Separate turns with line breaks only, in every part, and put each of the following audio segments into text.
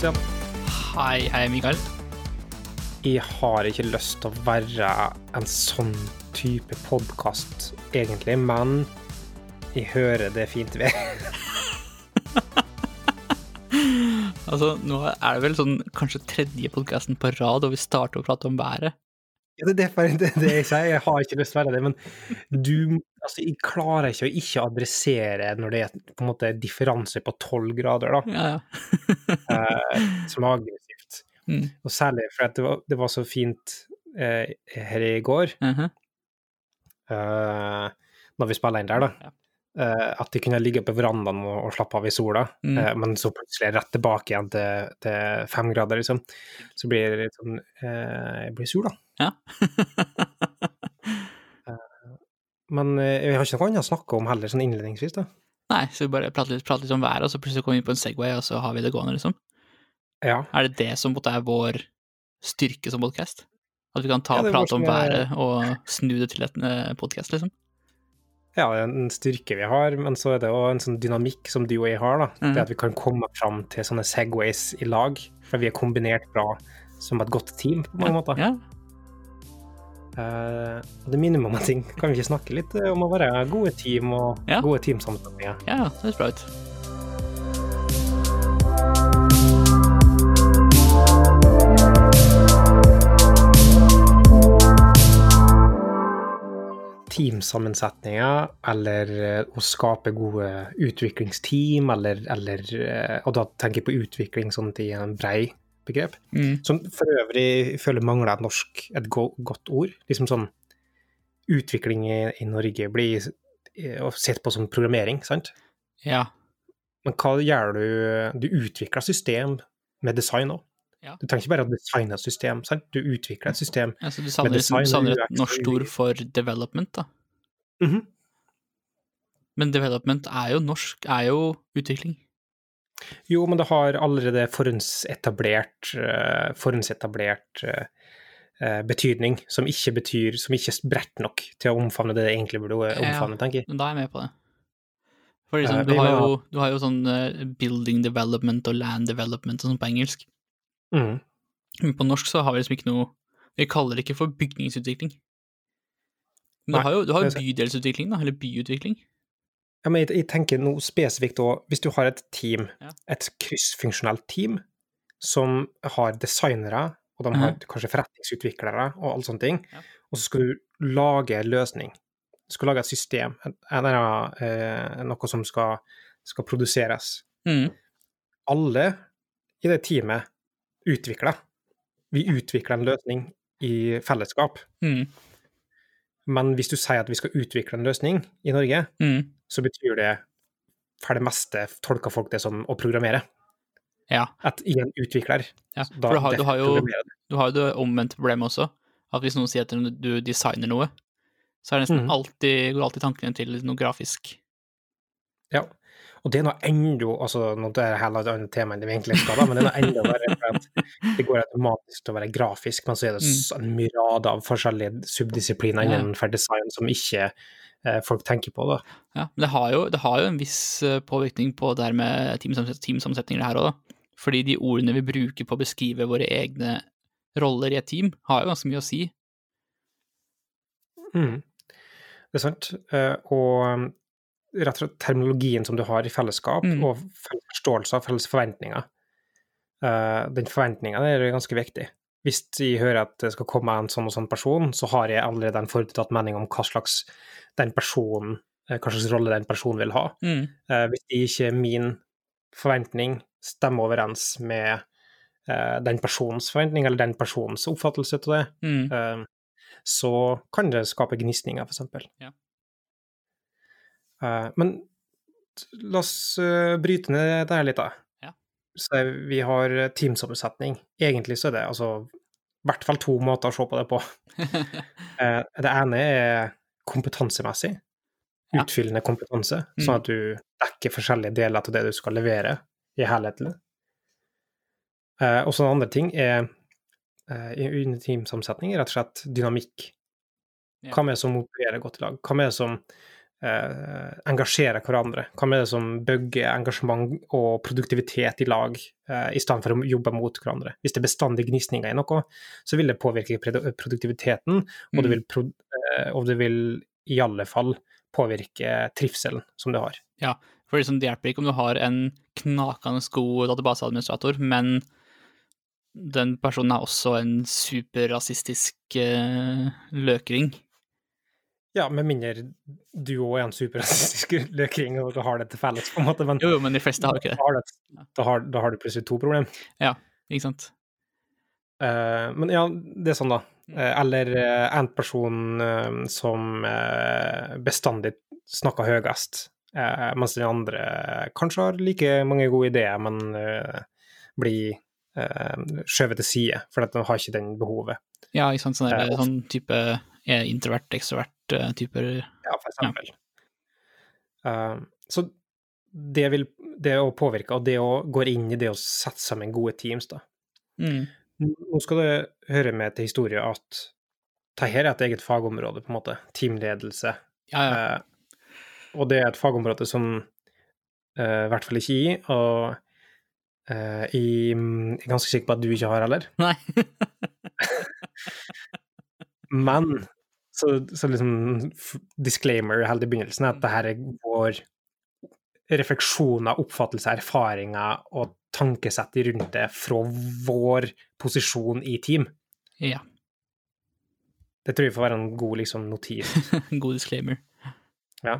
Sebastian.
Hei, hei, Mikael.
Jeg har ikke lyst til å være en sånn type podkast, egentlig, men jeg hører det fint ved.
Altså, nå er det vel sånn kanskje tredje podkasten på rad, og vi starter å prate om været.
Det er det, det jeg sier, jeg har ikke lyst til å være det, men du Altså, jeg klarer ikke å ikke adressere når det er på en måte differanse på tolv grader, da,
Ja, ja.
eh, som er aggressivt.
Mm.
Og særlig fordi det, det var så fint eh, her i går,
Mhm.
eh, når vi spiller inn der, da.
Ja.
eh, at de kunne ligge på verandaen og, og slappe av i sola,
Mm.
eh, men så plutselig rett tilbake igjen til, til fem grader, liksom. Så blir det litt sånn eh, Jeg blir sur, da.
Ja.
Men vi har ikke noe annet å snakke om heller, sånn innledningsvis, da.
Nei, så vi bare prater litt, prater litt om været, og så plutselig kommer vi inn på en Segway, og så har vi det gående, liksom.
Ja.
Er det det som er vår styrke som podkast? At vi kan ta
Ja,
og prate om været og snu det til en podkast, liksom?
ja, det er en styrke vi har, men så er det òg en sånn dynamikk som du og jeg har, da.
Mm.
Det at vi kan komme fram til sånne Segways i lag, for vi er kombinert bra som et godt team, på mange måter.
Ja.
Og det om en ting. Kan vi ikke snakke litt eh, om å være gode team og
Ja.
gode teamsammensetninger?
ja, det høres bra ut.
Teamsammensetninger, eller eh, å skape gode utviklingsteam, eller, eller Og da tenker jeg på utvikling sånn i en brei begrep.
Mm.
Som for øvrig føler mangler norsk, et go godt ord. Liksom sånn Utvikling i, i Norge blir eh, sett på som programmering, sant?
Ja.
Men hva gjør du? Du utvikler system med design òg.
Ja.
Du trenger ikke bare å designe et system, sant? du utvikler et system.
Altså, du savner,
design du
savner et norsk ord for development, da.
Mhm.
Men development er jo norsk, er jo utvikling.
Jo, men det har allerede forhåndsetablert, uh, forhåndsetablert eh, betydning, som ikke betyr Som ikke er bredt nok til å omfavne det det egentlig burde
Ja.
omfavne, tenker jeg.
Men da er jeg med på det. For liksom,
Eh,
du, har jo, du har jo sånn building development og land development og sånn på engelsk.
Mm.
Men på norsk så har vi liksom ikke noe Vi kaller det ikke for bygningsutvikling. Men
Nei,
du har jo, du har bydelsutvikling, da, eller byutvikling.
Ja, men jeg, jeg tenker noe spesifikt òg, hvis du har et team,
Ja.
et kryssfunksjonelt team, som har designere, og de har
Mhm.
kanskje forretningsutviklere og alle sånne ting,
Ja.
og så skal du lage en løsning. Du skal lage et system, eller eh, noe som skal, skal produseres.
Mm.
Alle i det teamet utvikler. Vi utvikler en løsning i fellesskap.
Mm.
Men hvis du sier at vi skal utvikle en løsning i Norge,
Mm.
Så betyr det for det meste tolker folk det som å programmere.
Ja.
At igjen utvikler
ja. For du har, du, har jo,
du
har jo det omvendte problemet også. At hvis noen sier at du designer noe, så er det nesten
mm.
alltid, går alltid tankene til noe grafisk.
Ja. Og det er noe enda altså, Nå er det heller et annet tema enn det vi egentlig skal, da, men det er enda verre. For at det går automatisk til å være grafisk, men så er det s- en myrade av forskjellige subdisipliner innenfor design som ikke eh, folk tenker på. da.
Ja, men det har jo, det har jo en viss eh, påvirkning på det her med teamsamsetninger, det her òg, da. Fordi de ordene vi bruker på å beskrive våre egne roller i et team, har jo ganske mye å si.
Mm. Det er sant. Eh, og rett og slett terminologien som du har i fellesskap,
Mm.
og felles forståelse av felles forventninger, Uh, den forventninga er ganske viktig. Hvis jeg hører at det skal komme en sånn og sånn person, så har jeg allerede en forutinntatt mening om hva slags den personen, eh, hva slags rolle den personen vil ha.
Mm.
Uh, hvis ikke min forventning stemmer overens med uh, den personens forventning, eller den personens oppfattelse av det,
Mm.
uh, så kan det skape gnisninger, eksempel.
Ja.
Eh, men la oss eh, bryte ned det her litt, da.
Ja.
Så vi har teamsoppsetning. Egentlig så er det altså i hvert fall to måter å se på det på. Eh, det ene er kompetansemessig. Utfyllende kompetanse,
Mm.
sånn at du dekker forskjellige deler av det du skal levere i helheten. Eh, og så en andre ting er eh, i under teamsammensetning er rett og slett dynamikk.
Ja.
Hvem er det som opererer godt i lag? Hvem er det som eh, engasjere hverandre. Hva med det som bygger engasjement og produktivitet i lag, eh, i stedet for å jobbe mot hverandre? Hvis det er bestandig gnisninger i noe, så vil det påvirke produ- produktiviteten, og det
Mm.
vil, pro- eh, og det vil i alle fall påvirke trivselen som du har.
Ja, For liksom, det hjelper ikke om du har en knakende god databaseadministrator, men den personen er også en superrasistisk uh, løkring.
Ja, med mindre du òg er en superrasistisk løkring og har det til felles, på en måte. Men
Jo, jo, men de fleste har jo ikke det.
da har, det, da, har, da har du plutselig to problem.
Ikke sant?
Uh, men ja, det er sånn, da. Uh, eller uh, en person som bestandig snakker høyest, mens den andre kanskje har like mange gode ideer, men blir skjøvet til side, for de har ikke den behovet.
Ja, ikke sant. Sånn, der, sånn type er introvert, ekstrovert typer
Ja, for eksempel. Eh, så det vil det å påvirke, og det å gå inn i det å sette sammen gode teams, da.
mm.
Nå skal det høre med til historie at dette er et eget fagområde, på en måte. Teamledelse.
Ja, ja.
Uh, og det er et fagområde som uh, i hvert fall ikke jeg, og eh, jeg er ganske sikker på at du ikke har heller.
Nei.
Men så, så liksom disclaimer helt i begynnelsen at det her er vår refleksjoner, oppfattelser, erfaringer og tankesett rundt det fra vår posisjon i team.
ja.
Det tror jeg får være en god liksom, notis.
God disclaimer. Ja.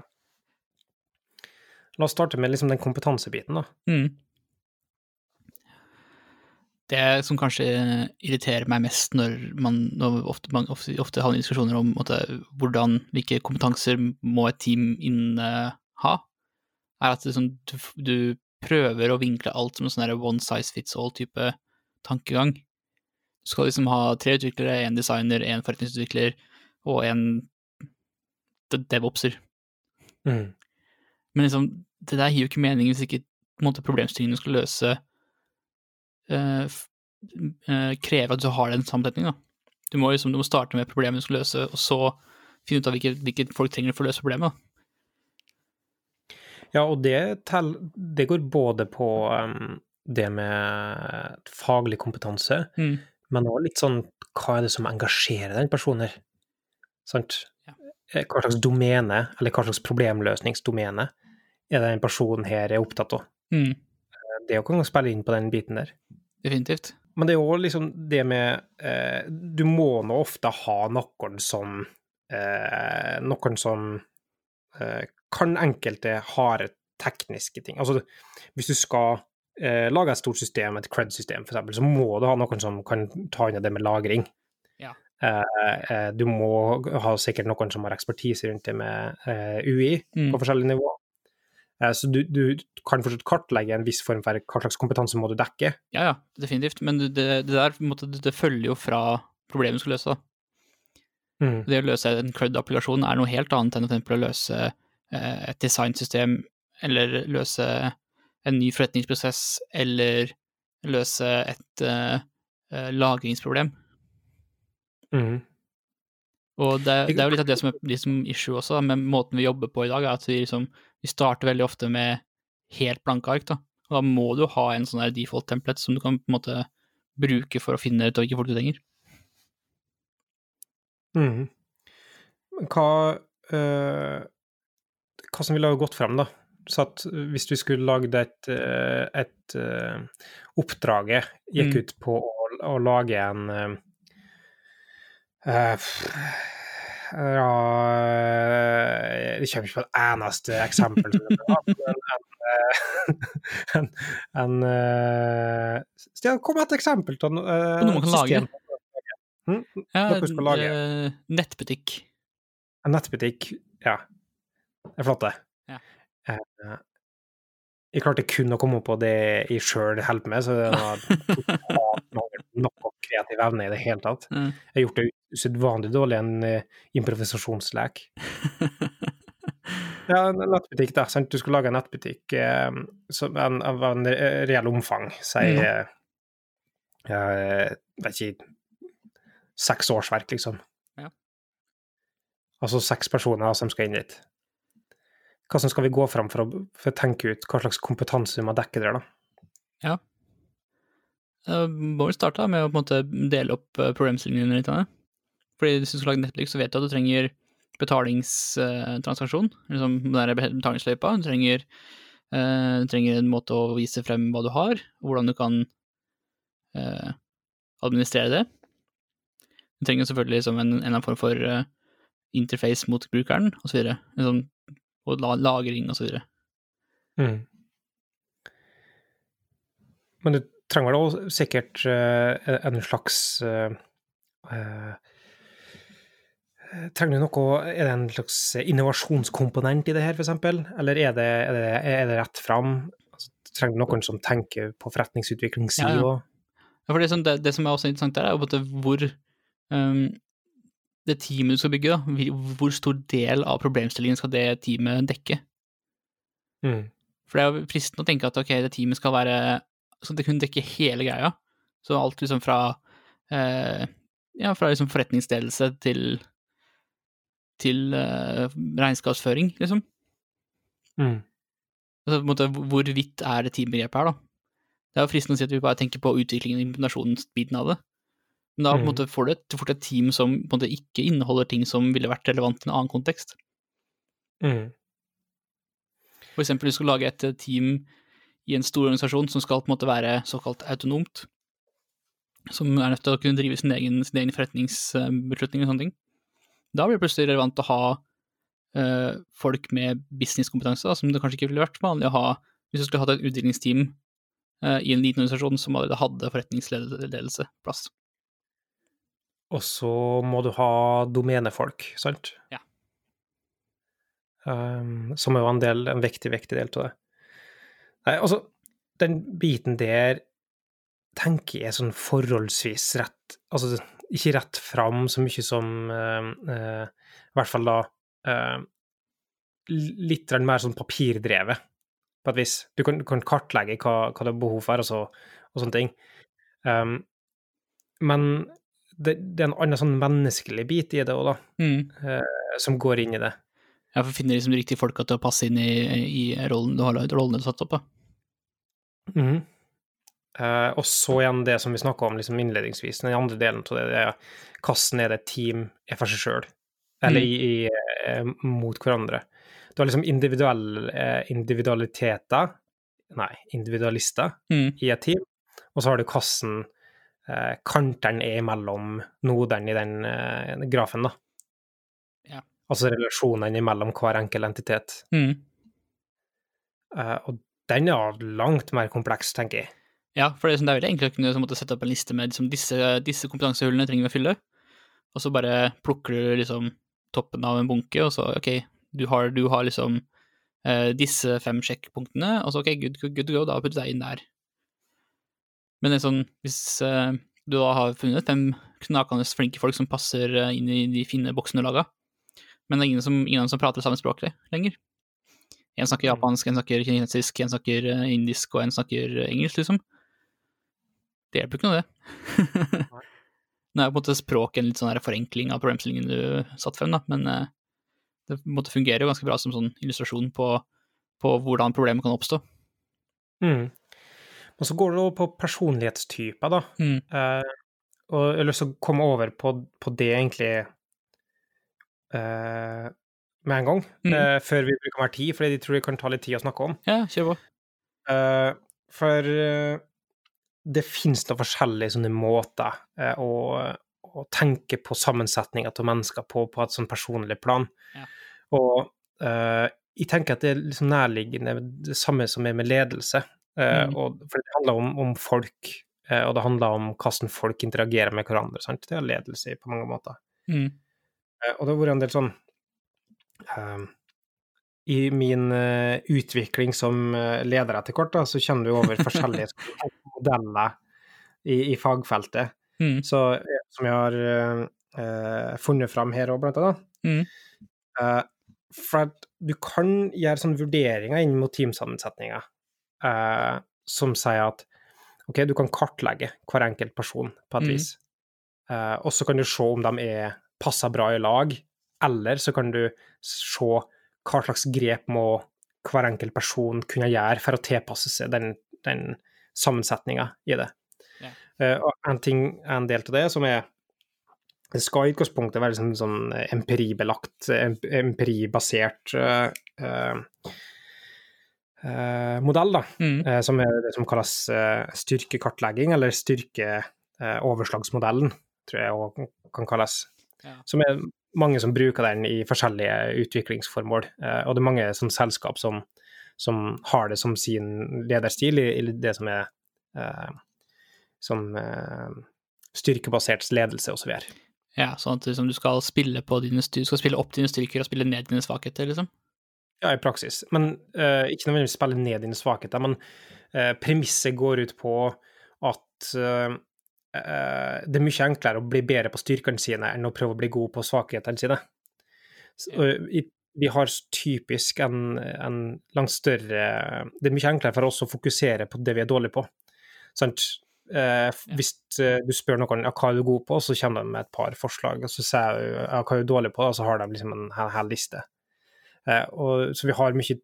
La oss starte med liksom, den kompetansebiten, da.
Mm. Det som kanskje irriterer meg mest når man når ofte, man ofte, ofte havner diskusjoner om måtte, hvordan, hvilke kompetanser må et team inneha, er at liksom, du, du prøver å vinkle alt som en sånn one size fits all-type tankegang. Du skal liksom ha tre utviklere, én designer, én forretningsutvikler og en devopser.
Mm.
Men liksom, det der gir jo ikke mening hvis ikke måte, du skal løse, eh, f- eh, krever at du har den sammensetningen. Du må liksom, du må starte med problemet du skal løse, og så finne ut av hvilke, hvilke folk trenger for å løse problemet.
Ja, og det, tell, det går både på um, det med faglig kompetanse,
Mm.
men òg litt sånn hva er det som engasjerer den personen her? Sant?
Ja.
Eh, Hva slags domene, eller hva slags problemløsningsdomene, er det den personen her er opptatt av?
Mm.
Det å kan spille inn på den biten der.
Definitivt.
Men det er jo liksom det med eh, Du må nå ofte ha noen som eh, Noen som eh, kan enkelte harde tekniske ting. Altså, hvis du skal eh, lage et stort system, et cred-system f.eks., så må du ha noen som kan ta unna det med lagring.
Ja.
Eh, eh, du må ha sikkert noen som har ekspertise rundt det med eh, UI
Mm.
på forskjellige nivåer. Eh, så du, du kan fortsatt kartlegge en viss form for hva slags kompetanse må du dekke.
Ja, ja, definitivt. Men det, det der måte, det følger jo fra problemet du skal løse. Da.
Mm.
Det å løse en CRUD-applikasjon er noe helt annet enn for å løse eh, et designsystem, eller løse en ny forretningsprosess, eller løse et eh, lagringsproblem.
Mm.
Og det, det er jo litt av det som er liksom issue også, med måten vi jobber på i dag, er at vi, liksom, vi starter veldig ofte med helt blanke ark. Da. Og da må du ha en sånn default template som du kan på en måte bruke for å finne ut hvilke folk du trenger.
Mm. Men Hva, øh, hva som ville ha gått frem, da? Så at hvis du skulle lagd et, et, et eh, Oppdraget gikk
Mm.
ut på å, å lage en eh, eh, Ja Det kommer ikke på et eneste eksempel. men en, en, en, eh, Stian, kom med et eksempel til
På noe man kan lage.
Hm?
Ja,
skal lage.
eh, nettbutikk.
En nettbutikk, ja. Det er flott, det.
Ja.
Eh, jeg klarte kun å komme opp på det jeg sjøl holder med, så det var på noe kreativ evne i det hele tatt.
Mm.
Jeg har gjort det usedvanlig dårlig en uh, improvisasjonslek. Ja, en nettbutikk, da. Sant? Du skal lage en nettbutikk uh, som en, av en reell omfang, si
Mm.
eh, vet ikke Seks årsverk, liksom.
Ja.
Altså seks personer som skal inn dit. hvordan skal vi gå fram for å, for å tenke ut hva slags kompetanse vi må dekke der, da?
Ja. Uh, vel starte med å på en måte dele opp uh, problemstillingene litt. Fordi hvis du skal lage Netflix, så vet du at du trenger betalingstransaksjon, uh, liksom den betalingsløypa. Du trenger, uh, trenger, en måte å vise frem hva du har, og hvordan du kan administrere det. Du trenger selvfølgelig liksom en, en eller annen form for interface mot brukeren, osv. Liksom, og la, lagring, osv.
Mm. Men du trenger vel også sikkert uh, en slags uh, uh, Trenger du noe Er det en slags innovasjonskomponent i det her, f.eks.? Eller er det, er det, er det rett fram? Altså, trenger du noen som tenker på forretningsutviklingssida?
Ja, ja. ja, for det, det, det, som er også interessant der, er jo hvor um, det teamet du skal bygge, da, hvor stor del av problemstillingen skal det teamet dekke?
Mm.
For det er jo fristende å tenke at ok, det teamet skal være så det kunne dekke hele greia. Så alt liksom fra eh, ja, fra liksom forretningsledelse til til eh, regnskapsføring, liksom.
Mm.
Altså, på en måte, hvor vidt er det teambegrepet her, da? Det er jo fristende å si at vi bare tenker på utviklingen og implementasjonsbiten av det. Men da mm. på en mm. måte, får du et, fort et team som på en måte ikke inneholder ting som ville vært relevant i en annen kontekst.
Mm.
For eksempel, du skal lage et team i en stor organisasjon som skal på en måte være såkalt autonomt. Som er nødt til å kunne drive sin egen, sin egen forretningsbeslutning og sånne ting. Da blir det plutselig relevant å ha uh, folk med businesskompetanse, som det kanskje ikke ville vært vanlig å ha hvis du skulle hatt et utdelingsteam uh, i en liten organisasjon som allerede hadde forretningsledelse plass.
Og så må du ha domenefolk, sant?
Ja.
Um, som er jo en, del, en viktig, viktig del av det. Nei, altså, den biten der tenker jeg sånn forholdsvis rett Altså ikke rett fram så mye som uh, uh, I hvert fall da uh, litt mer sånn papirdrevet, på et vis. Du kan, kan kartlegge hva, hva det er behov for, og, så, og sånne ting. Um, men det, det, er en annen sånn menneskelig bit i det òg, da,
mm.
som går inn i det.
Ja, for å finne liksom de riktige folka til å passe inn i, i rollen du har rollene du har satt opp, da.
Mm. Uh, og så igjen det som vi snakka om liksom innledningsvis, den andre delen av det, det er hvordan er det et team er for seg sjøl, eller mm. i, i, uh, mot hverandre. Du har liksom individuell, uh, individualiteter, nei, individualister,
mm.
i et team, og så har du hvordan kantene er mellom nodene i den grafen, da. Altså relasjonene mellom hver enkel entitet.
Mm.
og den er langt mer kompleks, tenker jeg.
Ja, for det er, veldig enkelt å kunne måtte sette opp en liste med liksom, disse, disse kompetansehullene trenger vi å fylle, og så bare plukker du liksom toppen av en bunke, og så ok, du har, du har liksom uh, disse fem sjekkpunktene, og så ok, good, good, good to go, da putter du deg inn der. Men det er sånn, hvis uh, du da har funnet fem knakende flinke folk som passer inn i de fine boksene du laga, men det er ingen, som, ingen som prater samme språk lenger, en snakker mm. japansk, en snakker kinesisk, en snakker eh, indisk, og en snakker eh, engelsk, liksom. Det hjelper ikke noe, det. Nå er på en måte språk en litt sånn forenkling av problemstillingen du satte frem, da, men eh, det måte, fungerer jo ganske bra som sånn illustrasjon på, på hvordan problemet kan oppstå.
Mm. Og så går det over på personlighetstyper, da.
Mm.
Uh, og jeg har lyst til å komme over på, på det egentlig eh, med en gang, mm. uh, før vi bruker mer tid, fordi de tror det kan ta litt tid å snakke om.
Ja, kjør på.
Uh, for uh, det finnes da forskjellige sånne måter å, å, tenke på sammensetninga av mennesker på, på et sånn personlig plan.
Ja.
Og jeg tenker at det er liksom nærliggende det samme som er med ledelse. Mm. Og, for det handler om, om folk, og det handler om hvordan folk interagerer med hverandre. Sant? Det er ledelse på mange måter.
Mm.
Og det har vært en del sånn Ehm, i min uh, utvikling som uh, leder etter kort, da, så kjenner du over forskjellige modeller i, i fagfeltet.
Mm.
Så, eh, som jeg har uh, funnet fram her òg, blant annet.
Mm.
for at du kan gjøre sånne vurderinger inn mot teamsammensetninger som sier at OK, du kan kartlegge hver enkelt person på et mm. vis. og så kan du se om de er passer bra i lag, eller så kan du se hva slags grep må hver enkelt person kunne gjøre for å tilpasse seg den, den sammensetninga i det.
Ja.
Uh, en ting, en del av det som er Det skal i utgangspunktet være sånn, sånn empiribelagt, empiribasert uh, uh, eh, modell, da,
Mm.
som er det som kalles styrkekartlegging, eller styrkeoverslagsmodellen, tror jeg òg kan kalles.
Ja.
Som er mange som bruker den i forskjellige utviklingsformål, eh, og det er mange sånn selskap som, som har det som sin lederstil i, det som er eh, som eh, styrkebasert ledelse osv.
Ja, sånn at liksom, du skal dine du skal spille opp dine styrker og spille ned dine svakheter, liksom.
Ja, i praksis. Men eh, ikke nødvendigvis spille ned dine svakheter, men eh, premisset går ut på at eh, det er mye enklere å bli bedre på styrkene sine enn å prøve å bli god på svakhetene sine. Så, eh, vi har typisk en, en langt større Det er mye enklere for oss å fokusere på det vi er dårlige på. Sant? Eh. Hvis eh, du spør noen ja, hva er du god på, så kommer de med et par forslag, og så sier du ja, hva er du dårlig på, og så har de liksom en hel, hel liste. Eh, og, så vi har mye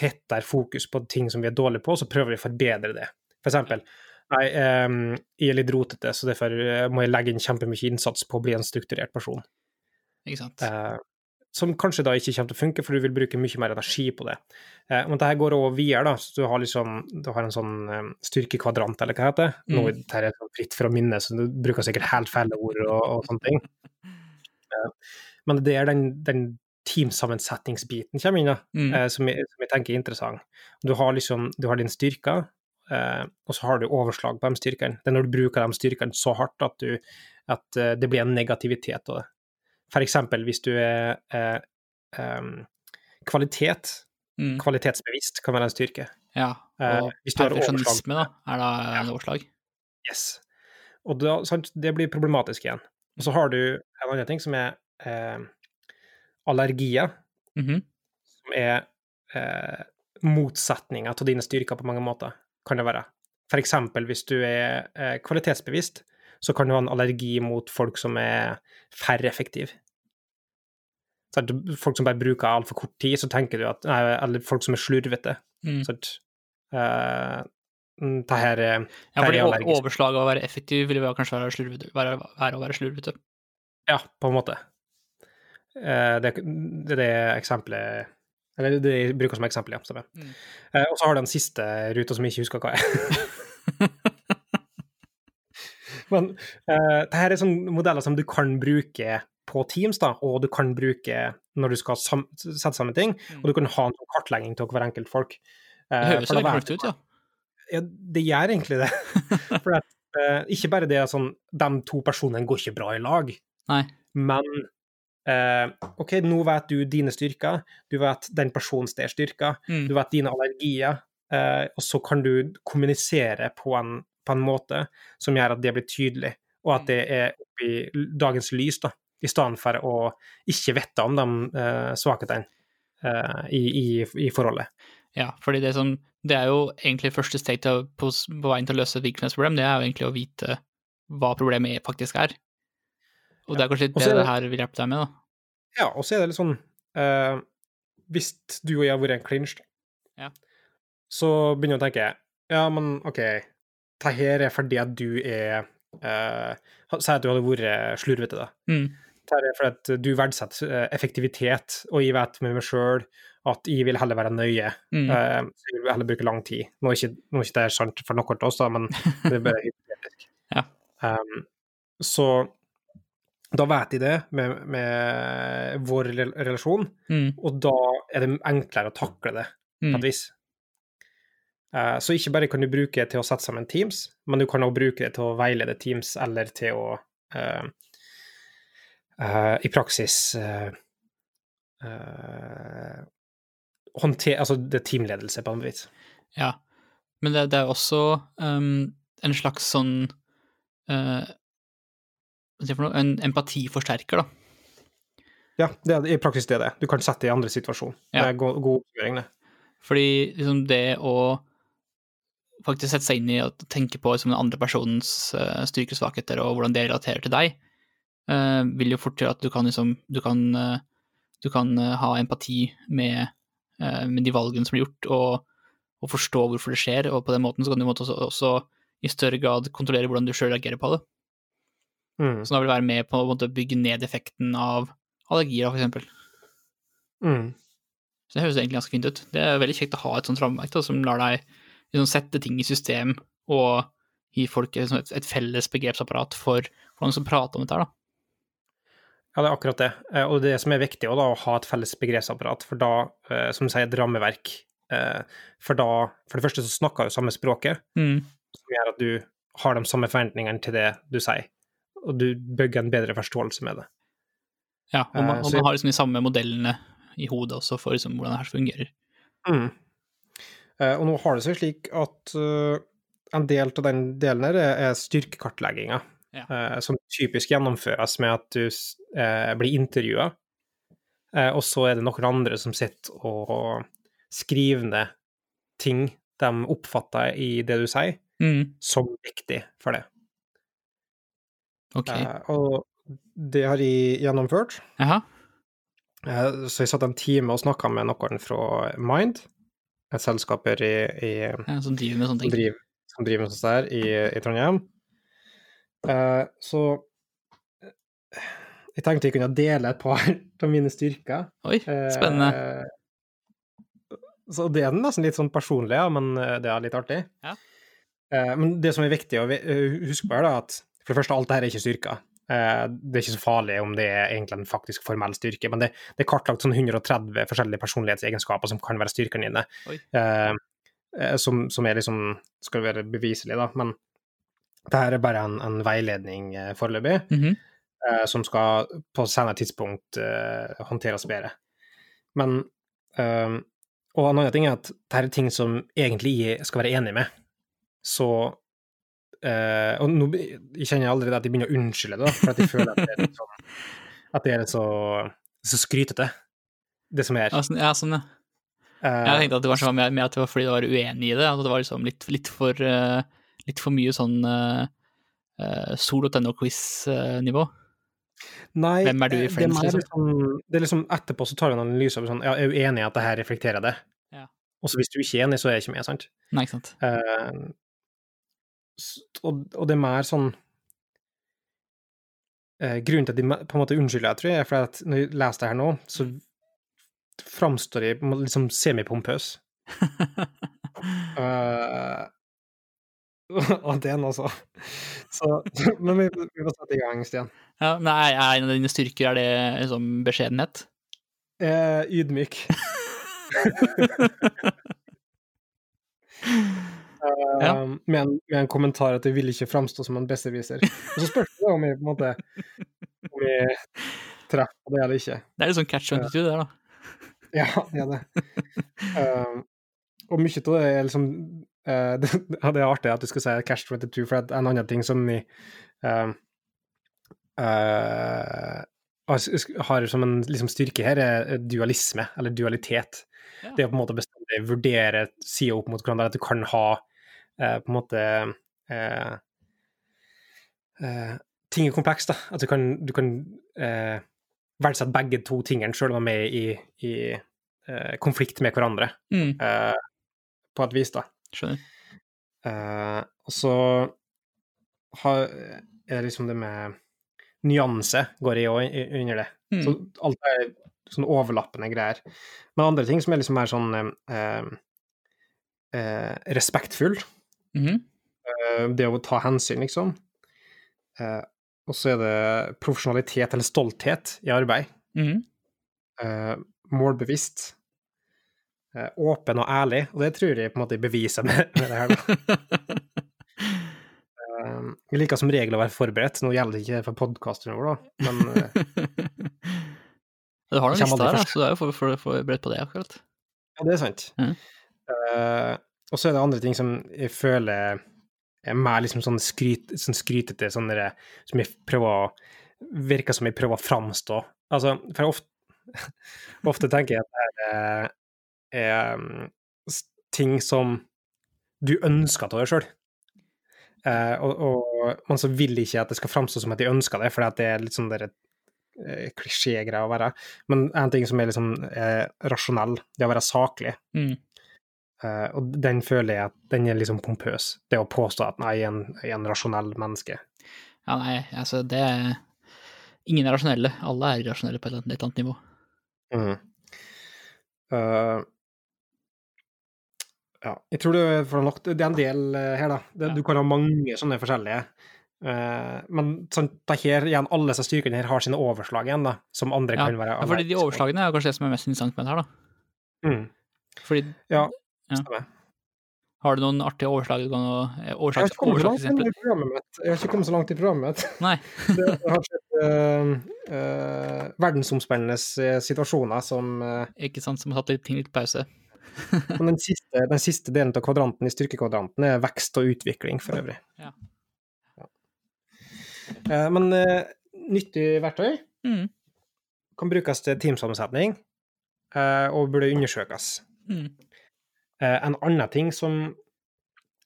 tettere fokus på ting som vi er dårlige på, så prøver vi å forbedre det. For eksempel, nei, um, jeg er litt rotete, så derfor eh, må jeg legge inn kjempemye innsats på å bli en strukturert person.
Ikke sant?
Uh, som kanskje da ikke kommer til å funke, for du vil bruke mye mer energi på det. Eh, men dette går over videre, da. Så du har liksom du har en sånn um, styrkekvadrant, eller hva det heter. Nå
Mm.
dette er sånn fritt fra minne, så du bruker sikkert helt feil ord og, og sånne ting. Eh, men det er den, den teamsammensetningsbiten kommer inn, da,
Mm.
eh, som, jeg, som jeg tenker er interessant. Du har liksom du har din styrker, eh, og så har du overslag på de styrkene. Det er når du bruker de styrkene så hardt at, du, at eh, det blir en negativitet av det. For eksempel hvis du er eh, um, kvalitet,
Mm.
kvalitetsbevisst, kan være en styrke.
Ja.
Eh,
Og
overslag
perfeksjonisme, da, er da en overslag.
Yes. Og da, sant, det blir problematisk igjen. Og så har du en annen ting som er eh, allergier,
Mhm.
som er eh, motsetninger til dine styrker på mange måter, kan det være. Eksempel hvis du er eh, kvalitetsbevisst, så kan du ha en allergi mot folk som er færre effektive. Folk som bare bruker altfor kort tid, så tenker du at nei, Eller folk som er slurvete.
Mm.
Sant? Eh, mm, det her er
Ja,
det
fordi
er
Overslaget av å være effektiv vel kanskje være, slurvete, være, være å være slurvete.
Ja, på en måte. Eh, Det, det det eksempelet Eller det jeg bruker som eksempel, ja. Stemmer.
Mm.
Eh, Og så har du den siste ruta som jeg ikke husker hva er. Men uh, det her er sånne modeller som du kan bruke på Teams, da, og du kan bruke når du skal sam sette sammen ting, og du kan ha en sånn kartlegging til hver enkelt folk.
Det
Eh,
høres
litt
veldig
vet
ut, ja.
ja, det gjør egentlig det. For at, eh, ikke bare det er sånn, de to personene går ikke bra i lag,
Nei.
men eh, OK, nå vet du dine styrker, du vet den personens der styrker,
Mm.
du vet dine allergier, eh, og så kan du kommunisere på en, på en måte som gjør at det blir tydelig, og at det er oppi dagens lys, da, i stedet for å ikke vite om de uh, svakhetene uh, i, i, i forholdet.
Ja, fordi det som Det er jo egentlig første steg til, på, på veien til å løse et virksomhetsproblem, det er jo egentlig å vite hva problemet faktisk er. Og det er kanskje litt det det her vil hjelpe deg med, da.
Ja, og så er det litt sånn eh, Hvis du og jeg har vært en clinch,
Ja.
så begynner jeg å tenke Ja, men OK, det her er fordi at du er eh, Si at du hadde vært slurvete, da.
Mm.
Det er fordi at du verdsetter eh, effektivitet, og jeg vet med meg sjøl at jeg vil heller være nøye.
Mm.
eh, jeg vil heller bruke lang tid. Nå er ikke, nå er ikke det sant for noen av oss, da, men det er bare hypotetisk.
Ja.
Um, så da vet de det med, med vår relasjon,
Mm.
og da er det enklere å takle det på
Mm.
et vis. Eh, så ikke bare kan du bruke det til å sette sammen Teams, men du kan også bruke det til å veilede Teams, eller til å uh, uh, i praksis håndtere Altså det er teamledelse, på en vis.
Ja. Men det, det er også um, en slags sånn uh, Hva sier jeg for noe? En empatiforsterker, da.
Ja, det er, i praksis det er det. Du kan sette det i andre situasjon.
Ja.
Det er god, oppgjøring, det.
Fordi liksom det å faktisk sette seg inn i og tenke på liksom, den andre personens uh, styrker og svakheter og hvordan det relaterer til deg, uh, vil jo fort gjøre at du kan liksom Du kan uh, du kan eh, ha empati med, eh, med de valgene som blir gjort, og, og, forstå hvorfor det skjer, og på den måten så kan du også, også i større grad kontrollere hvordan du sjøl reagerer på det.
Mm.
Så da vil være med på å bygge ned effekten av allergier, for eksempel.
Mm.
Så det høres egentlig ganske fint ut. Det er veldig kjekt å ha et sånt rammeverk som lar deg liksom, sette ting i system og gi folk liksom, et, et, felles begrepsapparat for hvordan de skal prate om dette her, da.
Ja, det er akkurat det. Eh, og det som er viktig, er å ha et felles begrepsapparat. For da, eh, som du sier, et rammeverk. Eh, for da, for det første så snakker jo samme språket,
mm.
som gjør at du har de samme forventningene til det du sier. Og du bygger en bedre forståelse med det.
Ja, og man, og man har liksom de samme modellene i hodet også for liksom hvordan det her fungerer.
Mm. Og nå har det seg slik at en del av den delen her er styrkekartlegginga
ja.
eh, som typisk gjennomføres med at du eh, blir intervjua, eh, og så er det noen andre som sitter og skriver ned ting de oppfatter i det du sier,
mm.
som viktig for det.
Ok.
Eh, og det har jeg gjennomført.
Aha.
Eh, så jeg satt en time og snakka med noen fra Mind, et selskap i, i
ja, som driver med sånne ting.
Som driver, som driver med sånt der i, i Trondheim. Uh, så eh, jeg tenkte jeg kunne dele et par av mine styrker.
Oi, spennende.
Så det er nesten litt sånn personlig, ja, men det er litt artig.
Ja.
Men det som er viktig å huske på, er da at for det første, alt dette er ikke styrker. Det er ikke så farlig om det er egentlig en faktisk formell styrke, men det, det er kartlagt sånn 130 forskjellige personlighetsegenskaper som kan være styrkene dine. Som, som, er liksom skal være beviselig, da. Men dette er bare en, en veiledning eh, foreløpig,
mm -hmm.
eh, som skal på senere tidspunkt eh, håndteres bedre. Men eh, Og en annen ting er at dette er ting som egentlig jeg skal være enig med. Så eh, Og nå jeg kjenner jeg allerede at de begynner å unnskylde det, for at de føler at det er sånn At det er så, så skrytete, det som er.
Ja, sånn, ja. Sånn, ja. jeg tenkte at det kanskje var mer, at det var fordi du var uenig i det, at det var liksom litt, litt for uh litt for mye sånn uh, uh, sol.no-quiz-nivå.
Nei,
Hvem er du i Friends,
det er, liksom, det er liksom etterpå så tar du en analyse av sånn Ja, er du enig i at det her reflekterer det?
Ja.
Og så hvis du ikke er enig, så er jeg ikke med, sant?
Nei, ikke sant.
Uh, og, og, det er mer sånn eh, Grunnen til at de på en måte unnskylder, jeg tror jeg, er fordi at når jeg leser det her nå, så framstår jeg liksom semipompøs. uh, og den altså. Så, men vi, vi får sette i gang, Stian.
Ja, nei, er en av dine styrker er det liksom beskjedenhet?
Eh, ydmyk.
ja.
med, en, med, en, kommentar at jeg vil ikke framstå som en besserwisser. Og så spørs det om jeg på en måte om jeg treffer det eller ikke.
Det er litt sånn catch 22 det der, da.
ja, det er det. Um, og mye av det er liksom uh, det, det, er artig at du skal si Cash 22, for en annen ting som vi uh, uh, har som en liksom, styrke her, er dualisme, eller dualitet.
Ja.
Det å på en måte bestandig vurdere sida opp mot hverandre, at du kan ha på en måte Ting er komplekst, da. At du kan, du kan verdsette begge to tingene, sjøl om de er i, i konflikt med hverandre.
Mm
på et vis, da.
Skjønner.
Og så har, er liksom det med nyanse går i òg under det.
Mm.
Så alt er sånn overlappende greier. Men andre ting som er liksom mer sånn eh, eh, respektfull.
Mm -hmm.
det å ta hensyn, liksom. og så er det profesjonalitet eller stolthet i arbeid.
Mm -hmm.
målbevisst. Eh, åpen og ærlig, og det tror jeg på en måte beviser med, med det her. da. Jeg liker som regel å være forberedt. Nå gjelder det ikke for podkasten vår, da, men
Du har noen visst her, da, så du er jo forberedt på det, akkurat.
Ja, det er sant.
Mm.
Uh, og så er det andre ting som jeg føler er mer liksom sånn, skryt, sånn skrytete, sånn der, som jeg prøver å Virker som jeg prøver å framstå. Altså, for ofte, ofte tenker jeg at det er er mm, ting som du ønsker av deg sjøl. Eh, og, og, man så vil ikke at det skal framstå som at de ønsker det, for det er litt sånn der eh, klisjégreie å være. Men en ting som er liksom eh, rasjonell, det å være saklig.
Mm.
Eh, og den føler jeg at den er liksom pompøs. Det å påstå at nei, jeg er en, jeg er en rasjonell menneske.
Ja, nei, altså det er Ingen er rasjonelle. Alle er irrasjonelle på et eller annet, et eller annet nivå.
Mm. Uh, ja, jeg tror det er, nok, det er en del eh, her, da. Det,
Ja.
Du kan ha mange sånne forskjellige. Uh, men sånn, da her, igjen, alle disse styrkene her har sine overslag igjen, da, som andre
Ja,
kan være
ja, fordi de overslagene er kanskje det som er mest interessant med det her, da.
Mm.
Fordi
Ja,
Ja. har du noen artige overslag du kan eh,
Jeg har overslag. Jeg har ikke kommet så langt i programmet.
Nei.
Det har skjedd uh, uh, verdensomspennende eh, situasjoner som uh,
Ikke sant, som har tatt litt ting litt pause.
Den siste, den siste delen av kvadranten i styrkekvadranten er vekst og utvikling, for øvrig.
Ja.
Ja. Eh, Men eh, nyttig verktøy
Mm.
kan brukes til teamsammensetning eh, og burde undersøkes.
Mm.
Eh, En annen ting som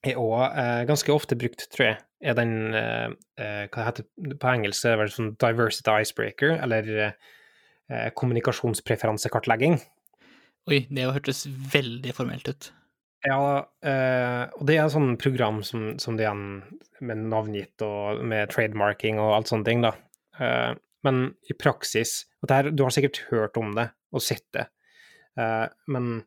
er òg ganske ofte brukt, tror jeg, er den eh, eh, Hva det på engelsk? er det sånn diversity icebreaker, eller eh, kommunikasjonspreferansekartlegging.
Oi, det hørtes veldig formelt ut.
Ja, eh, og det er et sånt program som, som det er med navngitt og med trademarking og alt sånne ting, da. Eh, men i praksis og det her, Du har sikkert hørt om det og sett det, eh, men eh,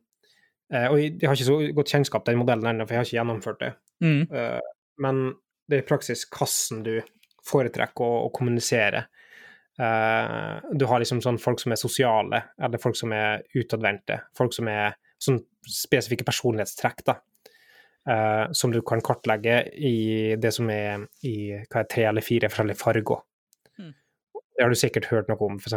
Og jeg har ikke så godt kjennskap til den modellen ennå, for jeg har ikke gjennomført det.
Mm.
Eh, men det er i praksis hvordan du foretrekker å, å kommunisere. Eh, du har liksom sånn folk som er sosiale, eller folk som er utadvendte. Folk som er sånn spesifikke personlighetstrekk, da. eh, som du kan kartlegge i det som er i hva er, tre eller fire forskjellige farger. Det har du sikkert hørt noe om, f.eks.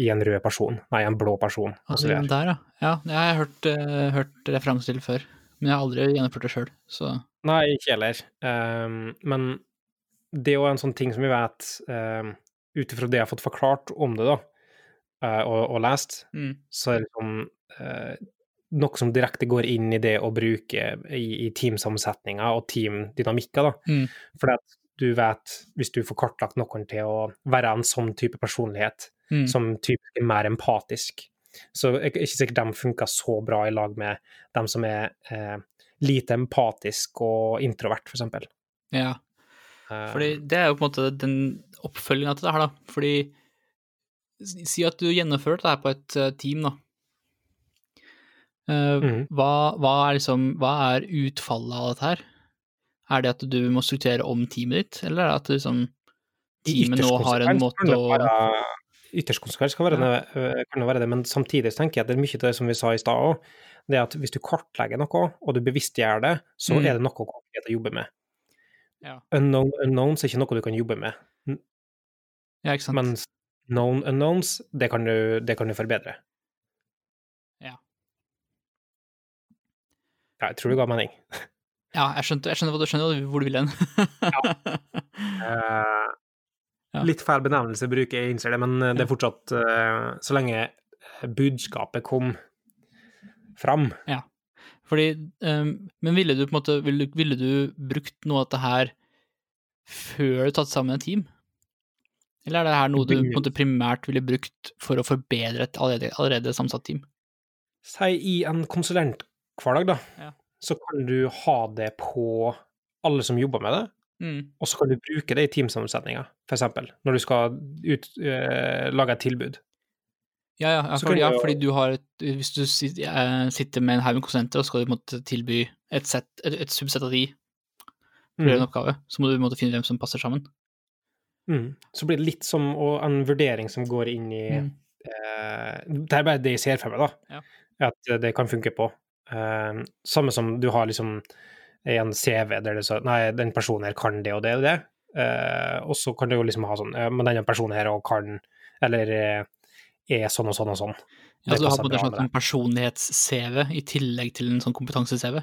i en rød person, nei, en blå person.
Altså,
den
der, ja. Ja, det har jeg hørt, uh, hørt referanse til før. Men jeg har aldri gjennomført det sjøl, så
Nei, ikke heller. Um, men det er jo en sånn ting som vi vet, um, ut ifra det jeg har fått forklart om det, da, uh, og, og lest,
mm.
så er det liksom uh, noe som direkte går inn i det å bruke i, i teamsammensetninger og teamdynamikker, da.
Mm.
For du vet, hvis du får kartlagt noen til å være en sånn type personlighet,
Mm.
som typisk er mer empatisk, så er ikke sikkert de funker så bra i lag med dem som er eh, lite empatisk og introvert, eksempel.
Ja.
Eh,
Fordi det er jo på en måte den oppfølginga til det her, da. Fordi si at du gjennomfører det her på et eh, team, da. Uh,
mm.
hva, hva, er liksom, hva er utfallet av dette her? Er det at du må strukturere om teamet ditt, eller er det at liksom, teamet nå har en måte
konsekvens kan det
å
Ytterst konsekvens kan, være det, øh, kan være det, men samtidig tenker jeg at det er mye av det som vi sa i stad òg. Det er at hvis du kartlegger noe, og du bevisstgjør det, så
Mm.
er det noe konkret å jobbe med.
Ja.
Unknown unknowns er ikke noe du kan jobbe med,
Ja, ikke sant?
mens known unknowns, det kan du, det kan du forbedre.
Ja.
Ja, jeg tror det ga mening.
Ja, jeg skjønte, jeg skjønner hva du skjønner hvor du vil hen.
Eh, Litt feil benevnelse bruker jeg, innser det, men eh, det er fortsatt eh, Så lenge budskapet kom fram.
Fordi, um, men ville du på en måte, ville, ville du brukt noe av dette her før du tatt sammen et team? Eller er det her noe du på en måte primært ville brukt for å forbedre et allerede, allerede sammensatt team?
Si i en konsulenthverdag, da,
Ja.
Så kan du ha det på alle som jobber med det,
Mm.
og så kan du bruke det i teamsammensetninger, for eksempel, når du skal ut, uh, lage et tilbud.
Ja, ja, ja, fordi, ja, fordi du har et, Hvis du eh, sitter med en haug med konsulenter og skal du måtte tilby et, set, et, et subsett av de for
Mm.
en oppgave, så må du måtte finne hvem som passer sammen.
Mm. Så blir det litt som en vurdering som går inn i
Mm.
eh, Det er bare det jeg ser for meg, da.
Ja.
At det kan funke på. Eh, samme som du har liksom en CV der det står Nei, den personen her kan det og det og det. Eh, og så kan du jo liksom ha sånn ja, Men denne personen her òg kan Eller eh, er sånn og sånn og sånn.
Ja, så du har på en måte en sånn personlighets-CV i tillegg til en sånn kompetanse-CV.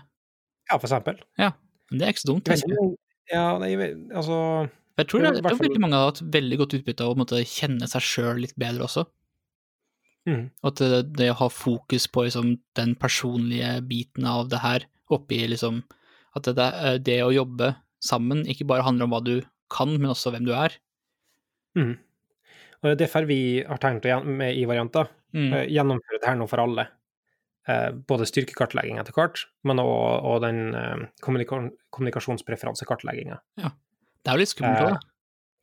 Ja, for eksempel.
Men det er ikke så dumt.
Ikke Ja, nei, altså
Jeg tror det,
er,
det
fall-
veldig mange har hatt veldig godt utbytte av å måtte, kjenne seg sjøl litt bedre også.
Mm,
at det, det å ha fokus på liksom, den personlige biten av det her, oppi liksom At det, det, det å jobbe sammen ikke bare handler om hva du kan, men også hvem du er.
mm. Og det er derfor vi har tenkt med i varianter
Mm.
eh, gjennomføre det her nå for alle. Eh, både styrkekartlegging etter hvert, men òg og den eh, kommunika kommunikasjonspreferansekartlegginga.
Det er jo litt skummelt
Eh,
òg, da.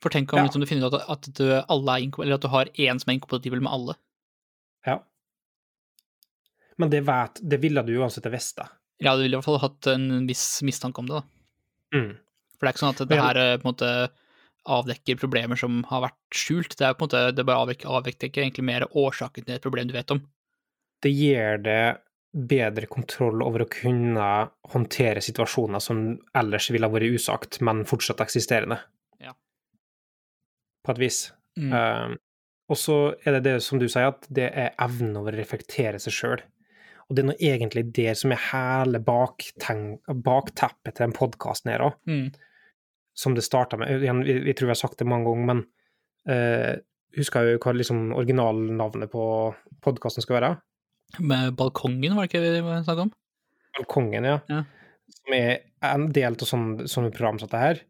For tenk om
ja.
liksom, du finner ut at, at du, alle er eller at du har én som er inkompatibel med alle.
Men det vet Det ville du uansett visst, da.
Ja, du ville i hvert fall hatt en viss mistanke om det, da.
Mm.
For det er ikke sånn at det her eh, på en måte avdekker problemer som har vært skjult. Det er på en måte, det bare avdekker, avdekker egentlig mer årsaken til et problem du vet om.
Det gir det bedre kontroll over å kunne håndtere situasjoner som ellers ville ha vært usagt, men fortsatt eksisterende.
Ja.
På et vis.
Mm.
Uh, og så er det det som du sier, at det er evnen over å reflektere seg sjøl. Og det er nå egentlig det som er hele bakteppet til den podkasten her òg,
Mm.
som det starta med. Jeg, tror vi har sagt det mange ganger, men uh, husker jo hva liksom originalnavnet på podkasten skal være?
Med balkongen, var det ikke det vi snakket om?
Balkongen, ja.
Ja.
Som er en del av sånne, sånne program som dette her,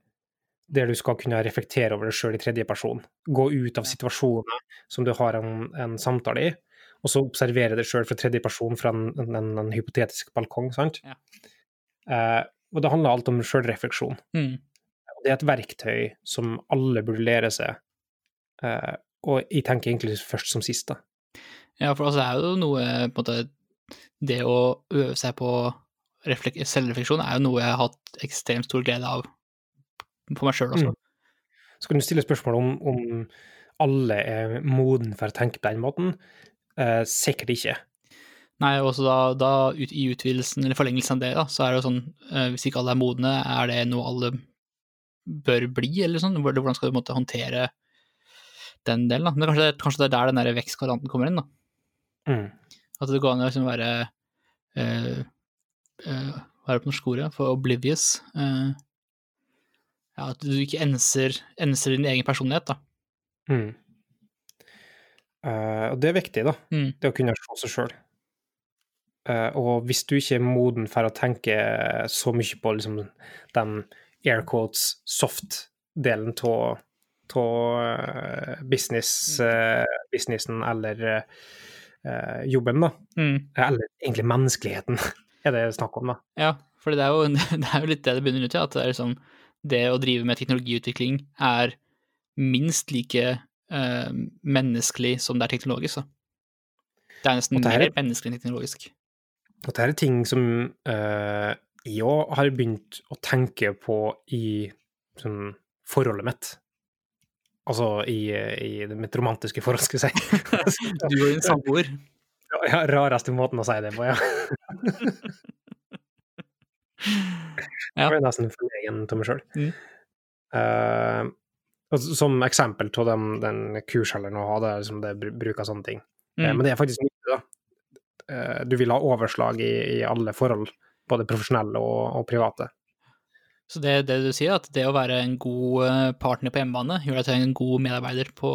der du skal kunne reflektere over deg sjøl i tredje person. Gå ut av situasjoner som du har en, en samtale i, og så observere det sjøl fra tredje person fra en, en, en, hypotetisk balkong, sant?
Ja.
Eh, og det handler alt om sjølrefleksjon.
Mm.
Det er et verktøy som alle burde lære seg, eh, og jeg tenker egentlig først som sist, da.
Ja, for altså, det er jo noe på en måte Det å øve seg på selvrefleksjon er jo noe jeg har hatt ekstremt stor glede av på meg sjøl også.
Mm. Så kan du stille spørsmål om, om alle er moden for å tenke på den måten. Eh, sikkert ikke.
Nei, også da, da ut, i utvidelsen, eller forlengelsen av det, da, så er det jo sånn eh, Hvis ikke alle er modne, er det noe alle bør bli, eller sånn? Hvordan skal du måte håndtere den delen, da? Men kanskje, det- kanskje det er der den der vekstkvaranten kommer inn, da?
Mm.
At det går an å liksom være eh, eh, Hva er det på norsk ord, ja? For oblivious. eh, ja, at du ikke enser, enser din egen personlighet, da.
Mm. Eh, og det er viktig, da.
Mm.
Det å kunne se seg sjøl. og hvis du ikke er moden for å tenke så mye på liksom, den air quotes soft-delen av business, eh, businessen eller eh, jobben, da,
Mm.
eller egentlig menneskeligheten, er det snakk om, da.
Ja, for det er, jo, det er jo litt det det begynner ut i, at det er liksom det å drive med teknologiutvikling er minst like eh, menneskelig som det er teknologisk. Da. Det er nesten
det
mer
er-
menneskelig enn teknologisk.
Og Dette er ting som eh, jeg òg har begynt å tenke på i sånn, forholdet mitt. Altså i, i det mitt romantiske forhold, skal jeg si.
Du og din samboer.
ja, rareste måten å si det på, ja.
Ja.
Jeg ble nesten forlegen av meg sjøl.
Mm.
Som eksempel av den, den å ha, er liksom det br- bruk av sånne ting. Eh,
Mm.
Men det er faktisk mye, da. Eh, du vil ha overslag i, i alle forhold, både profesjonelle og, og private.
Så det, det du sier, at det å være en god eh, partner på hjemmebane gjør deg til en god medarbeider på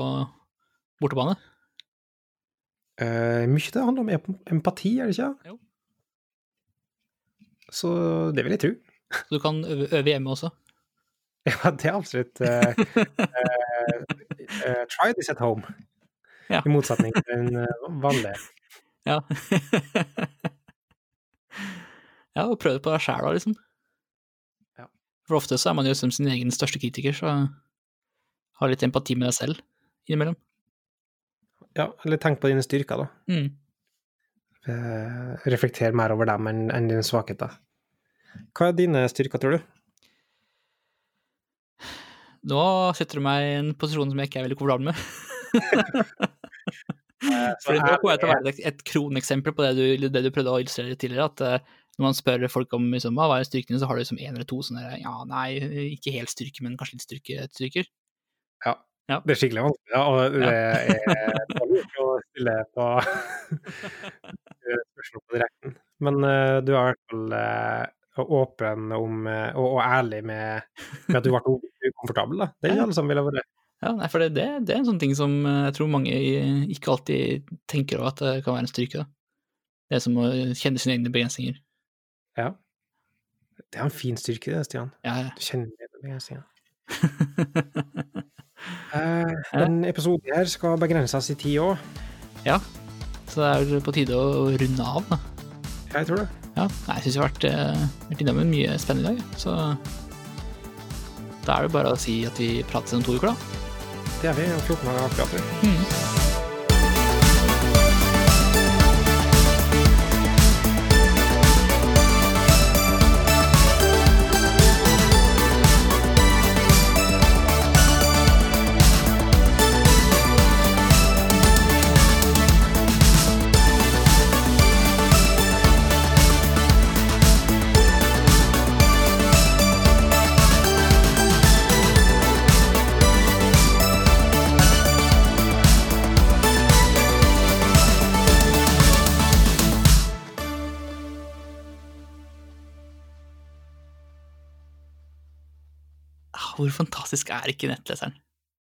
bortebane?
Eh, mye det handler om empati, er det ikke?
Jo.
Så det vil jeg tro.
Så du kan øve, øve hjemme også?
Ja, det er absolutt uh, eh, Try this at home.
Ja.
I motsetning til den vanlige.
Ja. ja, og prøv det på deg sjæl, da, liksom.
Ja.
For ofte så er man jo som sin egen største kritiker, så ha litt empati med deg selv innimellom.
Ja, eller tenk på dine styrker, da.
Mm.
Reflekter mer over dem enn enn dine svakheter. Hva er dine styrker, tror du?
Nå setter du meg i en posisjon som jeg ikke er veldig komfortabel med. Fordi nå kommer jeg til å være et, et kroneksempel på det du, det du prøvde å illustrere tidligere, at eh, når man spør folk om liksom, hva er styrkene, så har du liksom en eller to sånne ja, nei, ikke helt styrke, men kanskje litt styrke, styrker.
Ja.
Ja.
Det er skikkelig vanskelig, ja, og det er dårlig å stille på spørsmål på direkten. Men uh, du er i hvert fall eh, åpen om, eh, og, og ærlig med, med at du ble ukomfortabel. Da. Det er ikke alle som ville vært.
Ja, nei, for det, det, det er en sånn ting som eh, jeg tror mange ikke alltid tenker over at det kan være en styrke. Da. Det er som å kjenne sine egne begrensninger.
Ja. Det er en fin styrke, det, Stian.
Ja,
Du kjenner dine begrensninger. Eh, den episoden her skal begrenses i tid òg.
Ja, så det er på tide å runde av, da.
Jeg tror det.
Ja, jeg syns vi har vært, eh, vært innom mye spennende i dag, så da er det bare å si at vi prates om to uker, da.
Det er vi. om 14 dager akkurat.
Mm. Fantastisk er ikke nettleseren?